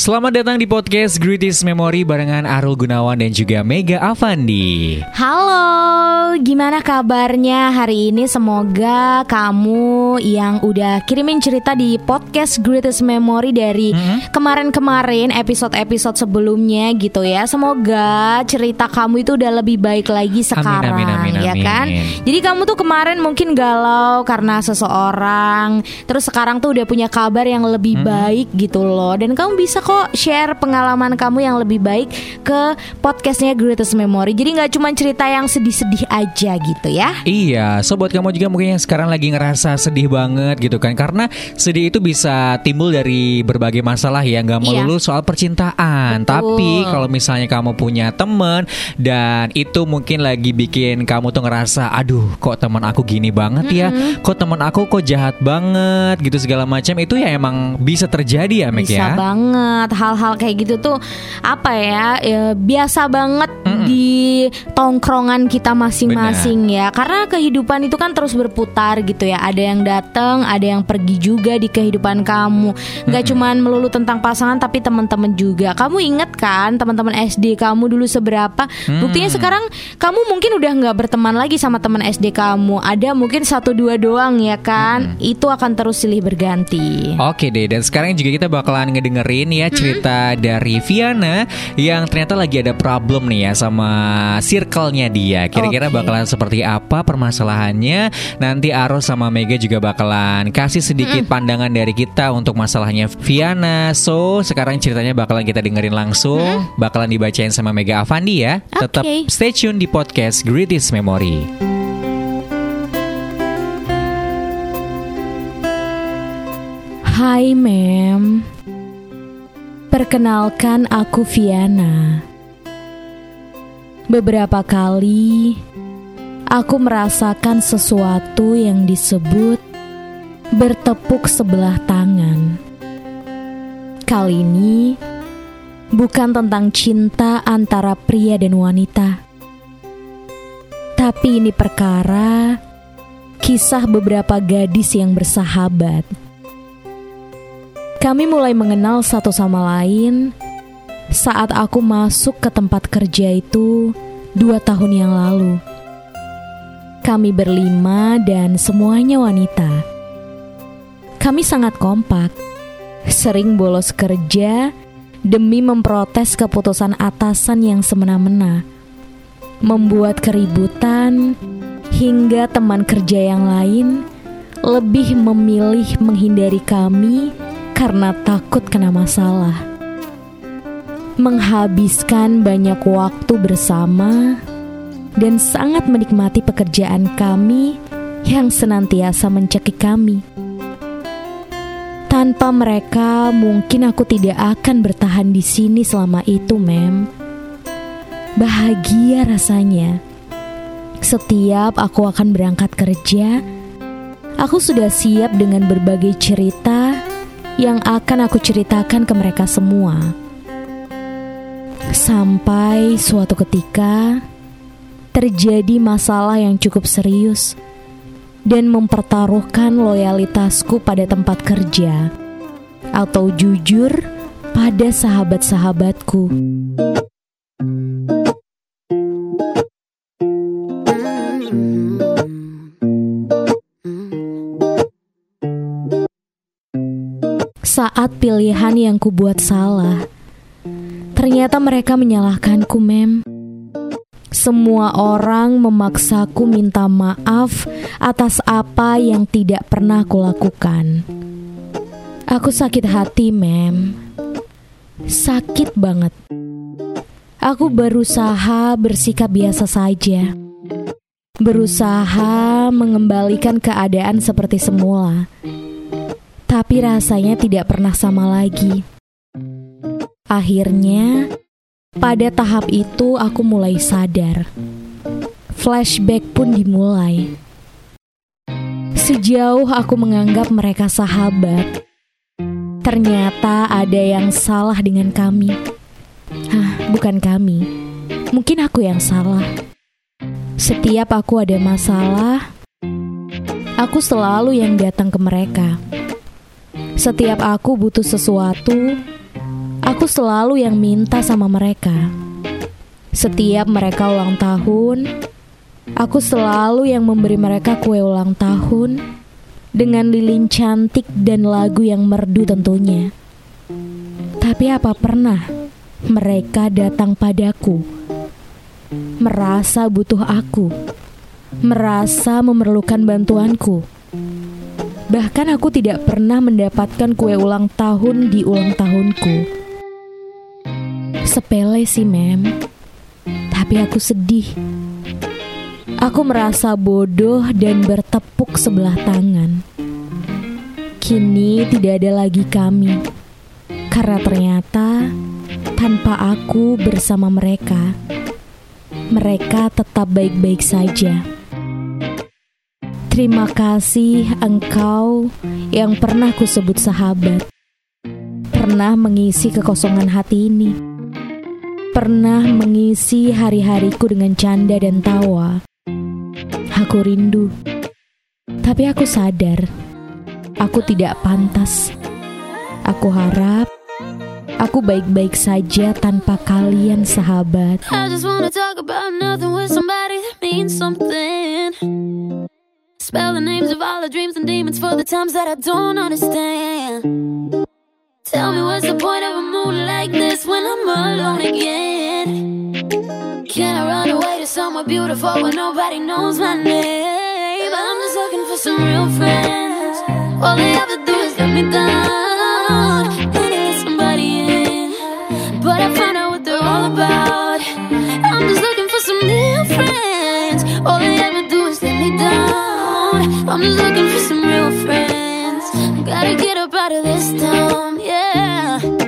Selamat datang di podcast Greatest Memory barengan Arul Gunawan dan juga Mega Avandi. Halo, gimana kabarnya hari ini? Semoga kamu yang udah kirimin cerita di podcast Greatest Memory dari kemarin-kemarin episode-episode sebelumnya gitu ya. Semoga cerita kamu itu udah lebih baik lagi sekarang, amin, amin, ya amin. kan? Jadi kamu tuh kemarin mungkin galau karena seseorang, terus sekarang tuh udah punya kabar yang lebih baik gitu loh. Dan kamu bisa kok share pengalaman kamu yang lebih baik ke podcastnya Greatest Memory. Jadi nggak cuma cerita yang sedih-sedih aja gitu ya. Iya, so buat kamu juga mungkin yang sekarang lagi ngerasa sedih banget gitu kan Karena sedih itu bisa timbul dari berbagai masalah ya Nggak Iya. melulu soal percintaan Betul. Tapi kalau misalnya kamu punya temen Dan itu mungkin lagi bikin kamu tuh ngerasa Aduh kok teman aku gini banget ya Kok teman aku kok jahat banget gitu segala macam Itu ya emang bisa terjadi ya Mek Bisa ya banget hal-hal kayak gitu tuh apa ya, ya, biasa banget di tongkrongan kita masing-masing ya. Karena kehidupan itu kan terus berputar gitu ya. Ada yang datang, ada yang pergi juga di kehidupan kamu. Gak cuman melulu tentang pasangan tapi teman-teman juga. Kamu inget kan teman-teman SD kamu dulu seberapa? Buktinya sekarang kamu mungkin udah nggak berteman lagi sama teman SD kamu. Ada mungkin satu dua doang ya kan? Itu akan terus silih berganti. Oke deh, dan sekarang juga kita bakalan ngedengerin ya cerita dari Viana yang ternyata lagi ada problem nih ya sama circle-nya dia. Kira-kira Oke. bakalan seperti apa permasalahannya? Nanti Aros sama Mega juga bakalan kasih sedikit pandangan dari kita untuk masalahnya Viana. So, sekarang ceritanya bakalan kita dengerin langsung, bakalan dibacain sama Mega Avandi ya. Tetap Oke. stay tune di podcast Greatest Memory. Hai Mem Perkenalkan aku Viana. Beberapa kali Aku merasakan sesuatu yang disebut Bertepuk sebelah tangan. Kali ini Bukan tentang cinta antara pria dan wanita Tapi ini perkara Kisah beberapa gadis yang bersahabat kami mulai mengenal satu sama lain saat aku masuk ke tempat kerja itu dua tahun yang lalu. Kami berlima dan semuanya wanita. Kami sangat kompak, sering bolos kerja demi memprotes keputusan atasan yang semena-mena, membuat keributan hingga teman kerja yang lain lebih memilih menghindari kami karena takut kena masalah. Menghabiskan banyak waktu bersama dan sangat menikmati pekerjaan kami yang senantiasa mencekik kami. Tanpa mereka, mungkin aku tidak akan bertahan di sini selama itu, Mem. Bahagia rasanya. Setiap aku akan berangkat kerja, aku sudah siap dengan berbagai cerita yang akan aku ceritakan ke mereka semua. Sampai suatu ketika terjadi masalah yang cukup serius dan mempertaruhkan loyalitasku pada tempat kerja atau jujur pada sahabat-sahabatku. Saat pilihan yang kubuat salah, ternyata mereka menyalahkanku, Mem. Semua orang memaksaku minta maaf atas apa yang tidak pernah kulakukan. Aku sakit hati, Mem. Sakit banget. Aku berusaha bersikap biasa saja. Berusaha mengembalikan keadaan seperti semula. Tapi rasanya tidak pernah sama lagi. Akhirnya, pada tahap itu aku mulai sadar. Flashback pun dimulai. Sejauh aku menganggap mereka sahabat, ternyata ada yang salah dengan kami. Hah, bukan kami. Mungkin aku yang salah. Setiap aku ada masalah, aku selalu yang datang ke mereka. Setiap aku butuh sesuatu, aku selalu yang minta sama mereka. Setiap mereka ulang tahun, aku selalu yang memberi mereka kue ulang tahun dengan lilin cantik dan lagu yang merdu tentunya. Tapi apa pernah mereka datang padaku, merasa butuh aku, merasa memerlukan bantuanku? Bahkan aku tidak pernah mendapatkan kue ulang tahun di ulang tahunku. Sepele sih, Mem. Tapi aku sedih. Aku merasa bodoh dan bertepuk sebelah tangan. Kini tidak ada lagi kami. Karena ternyata tanpa aku bersama mereka, mereka tetap baik-baik saja. Terima kasih engkau yang pernah kusebut sahabat. Pernah mengisi kekosongan hati ini. Pernah mengisi hari-hariku dengan canda dan tawa. Aku rindu. Tapi aku sadar aku tidak pantas. Aku harap aku baik-baik saja tanpa kalian sahabat. I just wanna talk about nothing with somebody that means something. Spell the names of all the dreams and demons for the times that I don't understand. Tell me what's the point of a moon like this when I'm alone again? Can I run away to somewhere beautiful where nobody knows my name? I'm just looking for some real friends. All they ever do is let me down. They let somebody in, but I find out what they're all about. I'm just looking for some real friends. All they ever do down. I'm looking for some real friends. Gotta get up out of this town, yeah.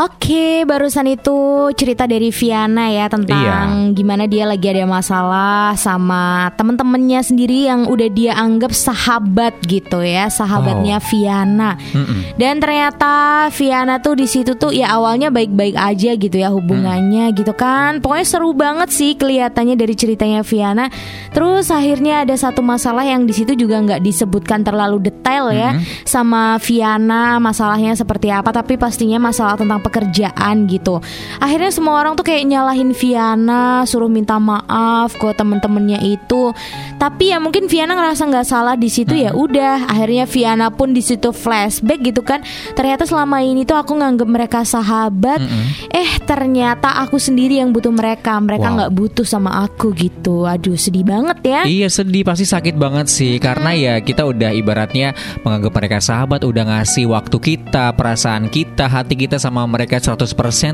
Oke, barusan itu cerita dari Viana ya tentang iya. gimana dia lagi ada masalah sama temen-temennya sendiri yang udah dia anggap sahabat gitu ya, sahabatnya oh. Viana. Mm -mm. Dan ternyata Viana tuh di situ tuh ya awalnya baik-baik aja gitu ya hubungannya mm. gitu kan. Pokoknya seru banget sih kelihatannya dari ceritanya Viana. Terus akhirnya ada satu masalah yang di situ juga nggak disebutkan terlalu detail ya mm. sama Viana masalahnya seperti apa, tapi pastinya masalah tentang pekerjaan gitu. Akhirnya semua orang tuh kayak nyalahin Viana, suruh minta maaf ke temen-temennya itu. Tapi ya mungkin Viana ngerasa nggak salah di situ ya hmm. udah. Akhirnya Viana pun di situ flashback gitu kan. Ternyata selama ini tuh aku nganggep mereka sahabat. -hmm. Eh ternyata aku sendiri yang butuh mereka. Mereka nggak wow. butuh sama aku gitu. Aduh sedih banget ya. Iya sedih pasti sakit banget sih. -hmm. Karena ya kita udah ibaratnya menganggap mereka sahabat, udah ngasih waktu kita, perasaan kita, hati kita sama mereka 100%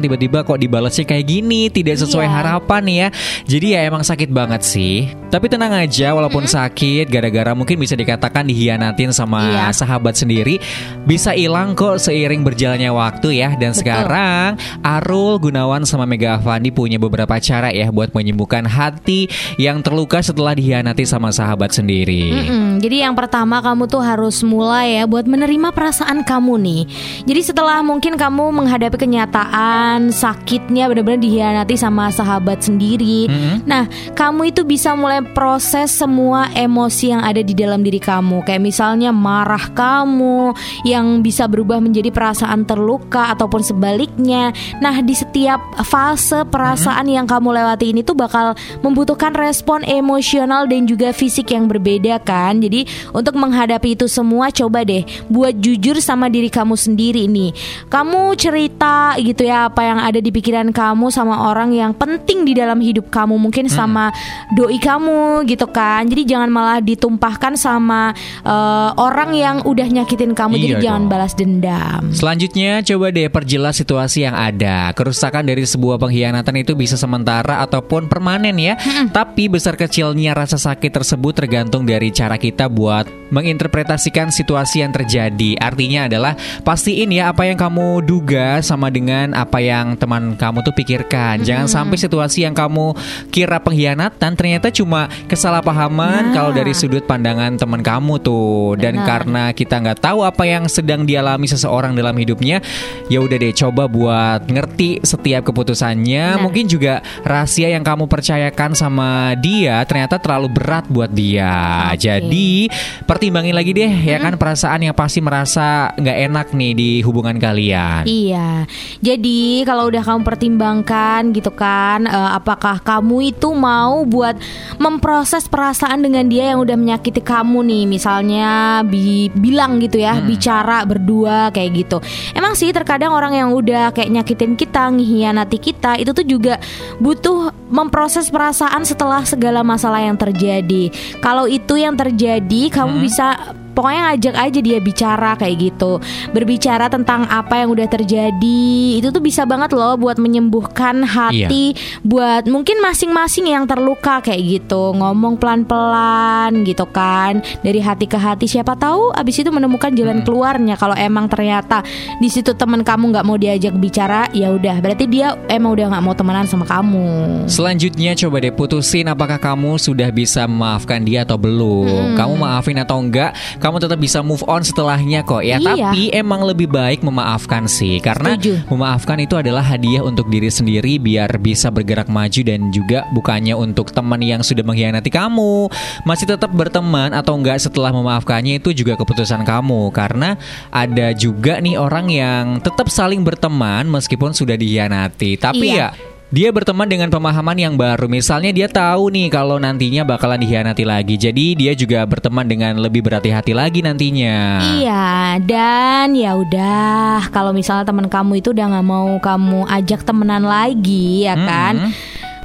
tiba-tiba kok dibalasnya kayak gini tidak sesuai iya. harapan ya jadi ya emang sakit banget sih tapi tenang aja walaupun hmm. sakit gara-gara mungkin bisa dikatakan dihianatin sama iya. sahabat sendiri bisa hilang kok seiring berjalannya waktu ya dan Betul. sekarang Arul Gunawan sama Mega Avandi punya beberapa cara ya buat menyembuhkan hati yang terluka setelah dihianati sama sahabat sendiri mm -mm. jadi yang pertama kamu tuh harus mulai ya buat menerima perasaan kamu nih jadi setelah mungkin kamu menghadapi kenyataan sakitnya benar-benar dihianati sama sahabat sendiri. Mm -hmm. Nah, kamu itu bisa mulai proses semua emosi yang ada di dalam diri kamu. Kayak misalnya marah kamu yang bisa berubah menjadi perasaan terluka ataupun sebaliknya. Nah, di setiap fase perasaan mm -hmm. yang kamu lewati ini tuh bakal membutuhkan respon emosional dan juga fisik yang berbeda kan. Jadi, untuk menghadapi itu semua coba deh buat jujur sama diri kamu sendiri nih. Kamu cerita cerita gitu ya apa yang ada di pikiran kamu sama orang yang penting di dalam hidup kamu mungkin sama doi kamu gitu kan jadi jangan malah ditumpahkan sama uh, orang yang udah nyakitin kamu Iya jadi jangan dong. balas dendam Selanjutnya coba deh perjelas situasi yang ada. Kerusakan dari sebuah pengkhianatan itu bisa sementara ataupun permanen ya. Tapi besar kecilnya rasa sakit tersebut tergantung dari cara kita buat menginterpretasikan situasi yang terjadi. Artinya adalah pastiin ya apa yang kamu duga sama dengan apa yang teman kamu tuh pikirkan. Jangan sampai situasi yang kamu kira pengkhianatan ternyata cuma kesalahpahaman Nah. kalau dari sudut pandangan teman kamu tuh. Dan Benar. karena kita nggak tahu apa yang sedang dialami seseorang dalam hidupnya, ya udah deh coba buat ngerti setiap keputusannya. Benar. Mungkin juga rahasia yang kamu percayakan sama dia ternyata terlalu berat buat dia. Oke. Jadi pertimbangin lagi deh ya kan perasaan yang pasti merasa nggak enak nih di hubungan kalian. Iya, jadi kalau udah kamu pertimbangkan gitu kan, eh, apakah kamu itu mau buat memproses perasaan dengan dia yang udah menyakiti kamu nih, misalnya bi- bilang gitu ya, bicara berdua kayak gitu. Emang sih terkadang orang yang udah kayak nyakitin kita, ngehianati kita, itu tuh juga butuh memproses perasaan setelah segala masalah yang terjadi. Kalau itu yang terjadi, kamu bisa pokoknya ngajak aja dia bicara kayak gitu. Berbicara tentang apa yang udah terjadi. Itu tuh bisa banget loh buat menyembuhkan hati buat mungkin masing-masing yang terluka kayak gitu. Ngomong pelan-pelan gitu kan. Dari hati ke hati. Siapa tahu abis itu menemukan jalan keluarnya. Kalau emang ternyata di situ teman kamu nggak mau diajak bicara ya udah. Berarti dia emang udah nggak mau temenan sama kamu. Selanjutnya coba deh putusin apakah kamu sudah bisa memaafkan dia atau belum. Kamu maafin atau enggak, kamu tetap bisa move on setelahnya kok ya. Iya. Tapi emang lebih baik memaafkan sih karena Setuju. memaafkan itu adalah hadiah untuk diri sendiri biar bisa bergerak maju dan juga bukannya untuk teman yang sudah mengkhianati kamu. Masih tetap berteman atau enggak setelah memaafkannya itu juga keputusan kamu karena ada juga nih orang yang tetap saling berteman meskipun sudah dikhianati. Tapi Iya. ya dia berteman dengan pemahaman yang baru. Misalnya dia tahu nih kalau nantinya bakalan dikhianati lagi. Jadi dia juga berteman dengan lebih berhati-hati lagi nantinya. Iya, dan ya udah kalau misalnya teman kamu itu udah nggak mau kamu ajak temenan lagi, ya kan?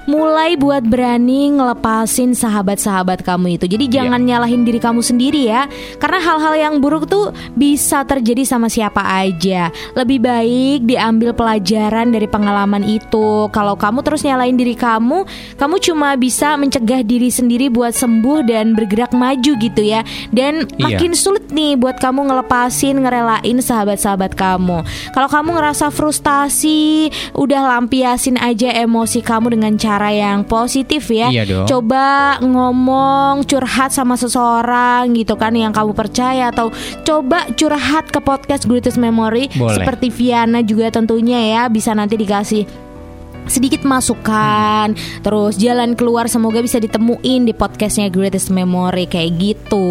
Mulai buat berani ngelepasin sahabat-sahabat kamu itu. Jadi jangan nyalahin diri kamu sendiri ya. Karena hal-hal yang buruk tuh bisa terjadi sama siapa aja. Lebih baik diambil pelajaran dari pengalaman itu. Kalau kamu terus nyalahin diri kamu, kamu cuma bisa mencegah diri sendiri buat sembuh dan bergerak maju gitu ya. Dan Iya. makin sulit nih buat kamu ngelepasin, ngerelain sahabat-sahabat kamu. Kalau kamu ngerasa frustasi, udah lampiasin aja emosi kamu dengan cara yang positif ya. Iya dong. Coba ngomong, curhat sama seseorang gitu kan yang kamu percaya atau coba curhat ke podcast Greatest Memory Boleh. seperti Viana juga tentunya ya bisa nanti dikasih sedikit masukan terus jalan keluar semoga bisa ditemuin di podcastnya Greatest Memory kayak gitu.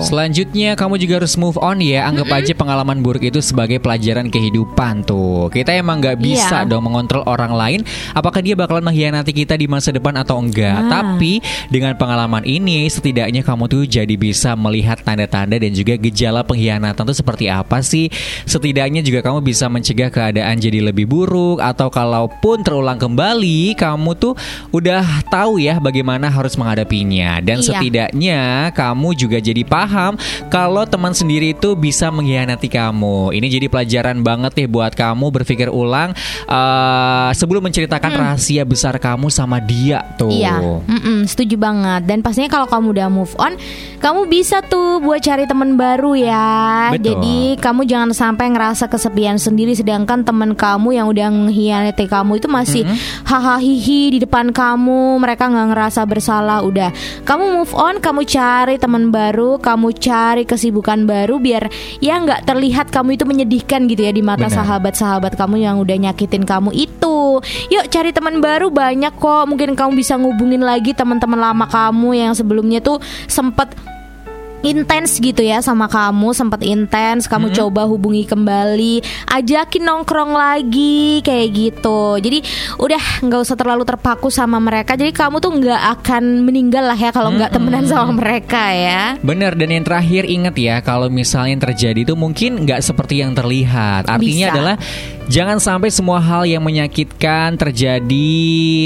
Selanjutnya kamu juga harus move on ya. Anggap aja pengalaman buruk itu sebagai pelajaran kehidupan tuh. Kita emang nggak bisa Iya. dong mengontrol orang lain. Apakah dia bakalan mengkhianati kita di masa depan atau enggak? Nah. Tapi dengan pengalaman ini setidaknya kamu tuh jadi bisa melihat tanda-tanda dan juga gejala pengkhianatan tuh seperti apa sih? Setidaknya juga kamu bisa mencegah keadaan jadi lebih buruk Atau kalaupun terulang kembali Kamu tuh udah tahu ya bagaimana harus menghadapinya Dan Iya. setidaknya kamu juga jadi paham kalau teman sendiri itu bisa mengkhianati kamu. Ini jadi pelajaran banget nih buat kamu berpikir ulang eh, sebelum menceritakan rahasia besar kamu sama dia tuh. Hmm. Iya, mm-mm, setuju banget. Dan pastinya kalau kamu udah move on, kamu bisa tuh buat cari teman baru ya. Betul. Jadi kamu jangan sampai ngerasa kesepian sendiri, sedangkan teman kamu yang udah mengkhianati kamu itu masih hahaha hihi di depan kamu. Mereka nggak ngerasa bersalah. Udah, kamu move on, kamu cari teman baru, kamu cari kesibukan baru, biar ya nggak terlihat kamu itu menyedihkan gitu ya di mata sahabat-sahabat kamu yang udah nyakitin kamu itu. Yuk cari teman baru banyak kok. Mungkin kamu bisa ngubungin lagi teman-teman lama kamu yang sebelumnya tuh sempet intens gitu ya sama kamu sempat intens kamu coba hubungi kembali ajakin nongkrong lagi kayak gitu. Jadi udah nggak usah terlalu terpaku sama mereka. Jadi kamu tuh nggak akan meninggal lah ya kalau nggak temenan sama mereka ya. Bener dan yang terakhir ingat ya kalau misalnya yang terjadi itu mungkin nggak seperti yang terlihat. Artinya Bisa. adalah Jangan sampai semua hal yang menyakitkan terjadi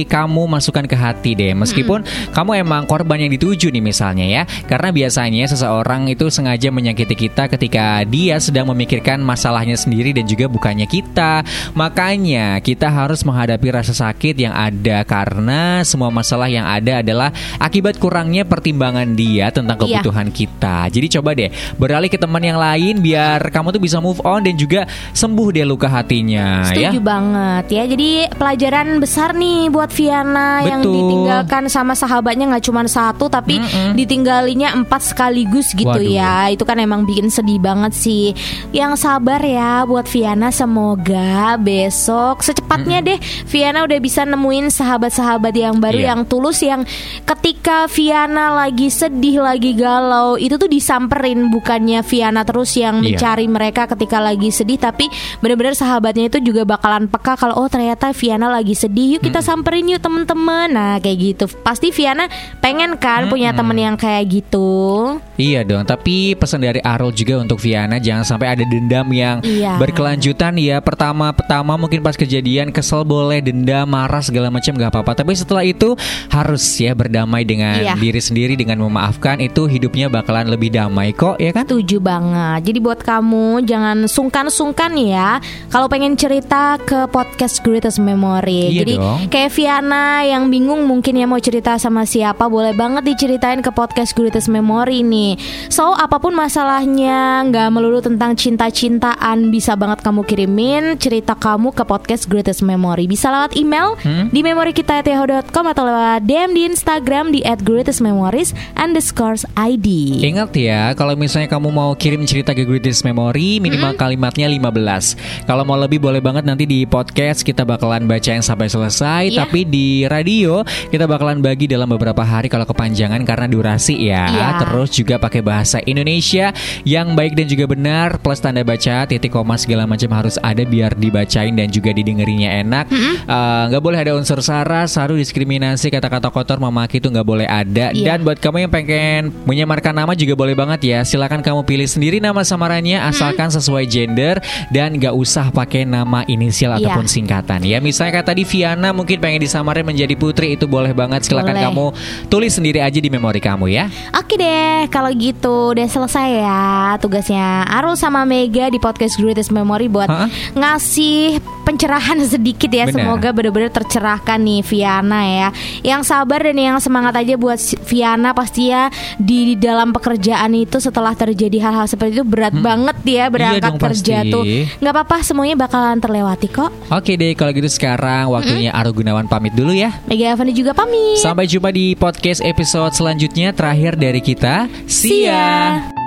kamu masukkan ke hati deh. Meskipun kamu emang korban yang dituju nih misalnya ya. Karena biasanya seseorang itu sengaja menyakiti kita ketika dia sedang memikirkan masalahnya sendiri dan juga bukannya kita. Makanya kita harus menghadapi rasa sakit yang ada karena semua masalah yang ada adalah akibat kurangnya pertimbangan dia tentang Iya. kebutuhan kita. Jadi coba deh beralih ke teman yang lain biar kamu tuh bisa move on dan juga sembuh deh luka hatinya ya. Setuju banget ya. Jadi pelajaran besar nih buat Viana yang Betul. ditinggalkan sama sahabatnya nggak cuma satu tapi ditinggalinya empat sekaligus gitu Waduh. ya. Itu kan emang bikin sedih banget sih. Yang sabar ya buat Viana semoga besok secepatnya deh Viana udah bisa nemuin sahabat-sahabat yang baru Iya. yang tulus yang ketika Viana lagi sedih lagi galau itu tuh disamperin bukannya Viana terus yang Iya. mencari mereka ketika lagi sedih tapi benar-benar itu juga bakalan peka kalau oh ternyata Viana lagi sedih yuk kita samperin yuk temen-temen nah kayak gitu pasti Viana pengen kan punya temen yang kayak gitu Iya dong, tapi pesan dari Arul juga untuk Viana jangan sampai ada dendam yang Iya. berkelanjutan ya. Pertama-pertama mungkin pas kejadian kesel boleh dendam, marah segala macam nggak apa-apa. Tapi setelah itu harus ya berdamai dengan Iya. diri sendiri dengan memaafkan itu hidupnya bakalan lebih damai kok ya kan? Setuju banget. Jadi buat kamu jangan sungkan-sungkan ya kalau pengen cerita ke podcast Greatest Memory. Iya Jadi dong. kayak Viana yang bingung mungkin ya mau cerita sama siapa, boleh banget diceritain ke podcast Greatest Memory nih. So apa pun masalahnya, nggak melulu tentang cinta-cintaan, bisa banget kamu kirimin cerita kamu ke podcast Greatest Memory. Bisa lewat email Hmm? di memori kita atau lewat DM di Instagram di @greatestmemories underscore ID. Ingat ya, kalau misalnya kamu mau kirim cerita ke Greatest Memory, minimal kalimatnya 15. Kalau mau lebih boleh banget nanti di podcast kita bakalan bacain sampai selesai, Iya. tapi di radio kita bakalan bagi dalam beberapa hari kalau kepanjangan karena durasi ya. Iya. Terus juga pakai bahasa Indonesia yang baik dan juga benar plus tanda baca, titik koma segala macam harus ada biar dibacain dan juga didengerinya enak. Eh, Nggak boleh ada unsur sara, saru, diskriminasi, kata-kata kotor, memaki itu nggak boleh ada. Iya. Dan buat kamu yang pengen menyamarkan nama juga boleh banget ya. Silakan kamu pilih sendiri nama samarannya asalkan sesuai gender dan nggak usah pakai nama inisial Iya. ataupun singkatan. Ya misalnya kayak tadi Viana mungkin pengen disamarin menjadi Putri itu boleh banget. Silakan Boleh. kamu tulis sendiri aja di memori kamu ya. Oke deh, kalau gitu udah selesai ya tugasnya Arul sama Mega di podcast Greatest Memory buat Hah? ngasih pencerahan sedikit ya. Benar. Semoga benar-benar tercerahkan nih Viana ya. Yang sabar dan yang semangat aja buat Viana pasti ya di, di dalam pekerjaan itu setelah terjadi hal-hal seperti itu berat banget ya berangkat Hmm. dong, kerja pasti. tuh. nggak apa-apa, semuanya bakalan terlewati kok. Oke deh kalau gitu sekarang waktunya Aru Gunawan pamit dulu ya. Mega Avani juga pamit. Sampai jumpa di podcast episode selanjutnya terakhir dari kita. See ya.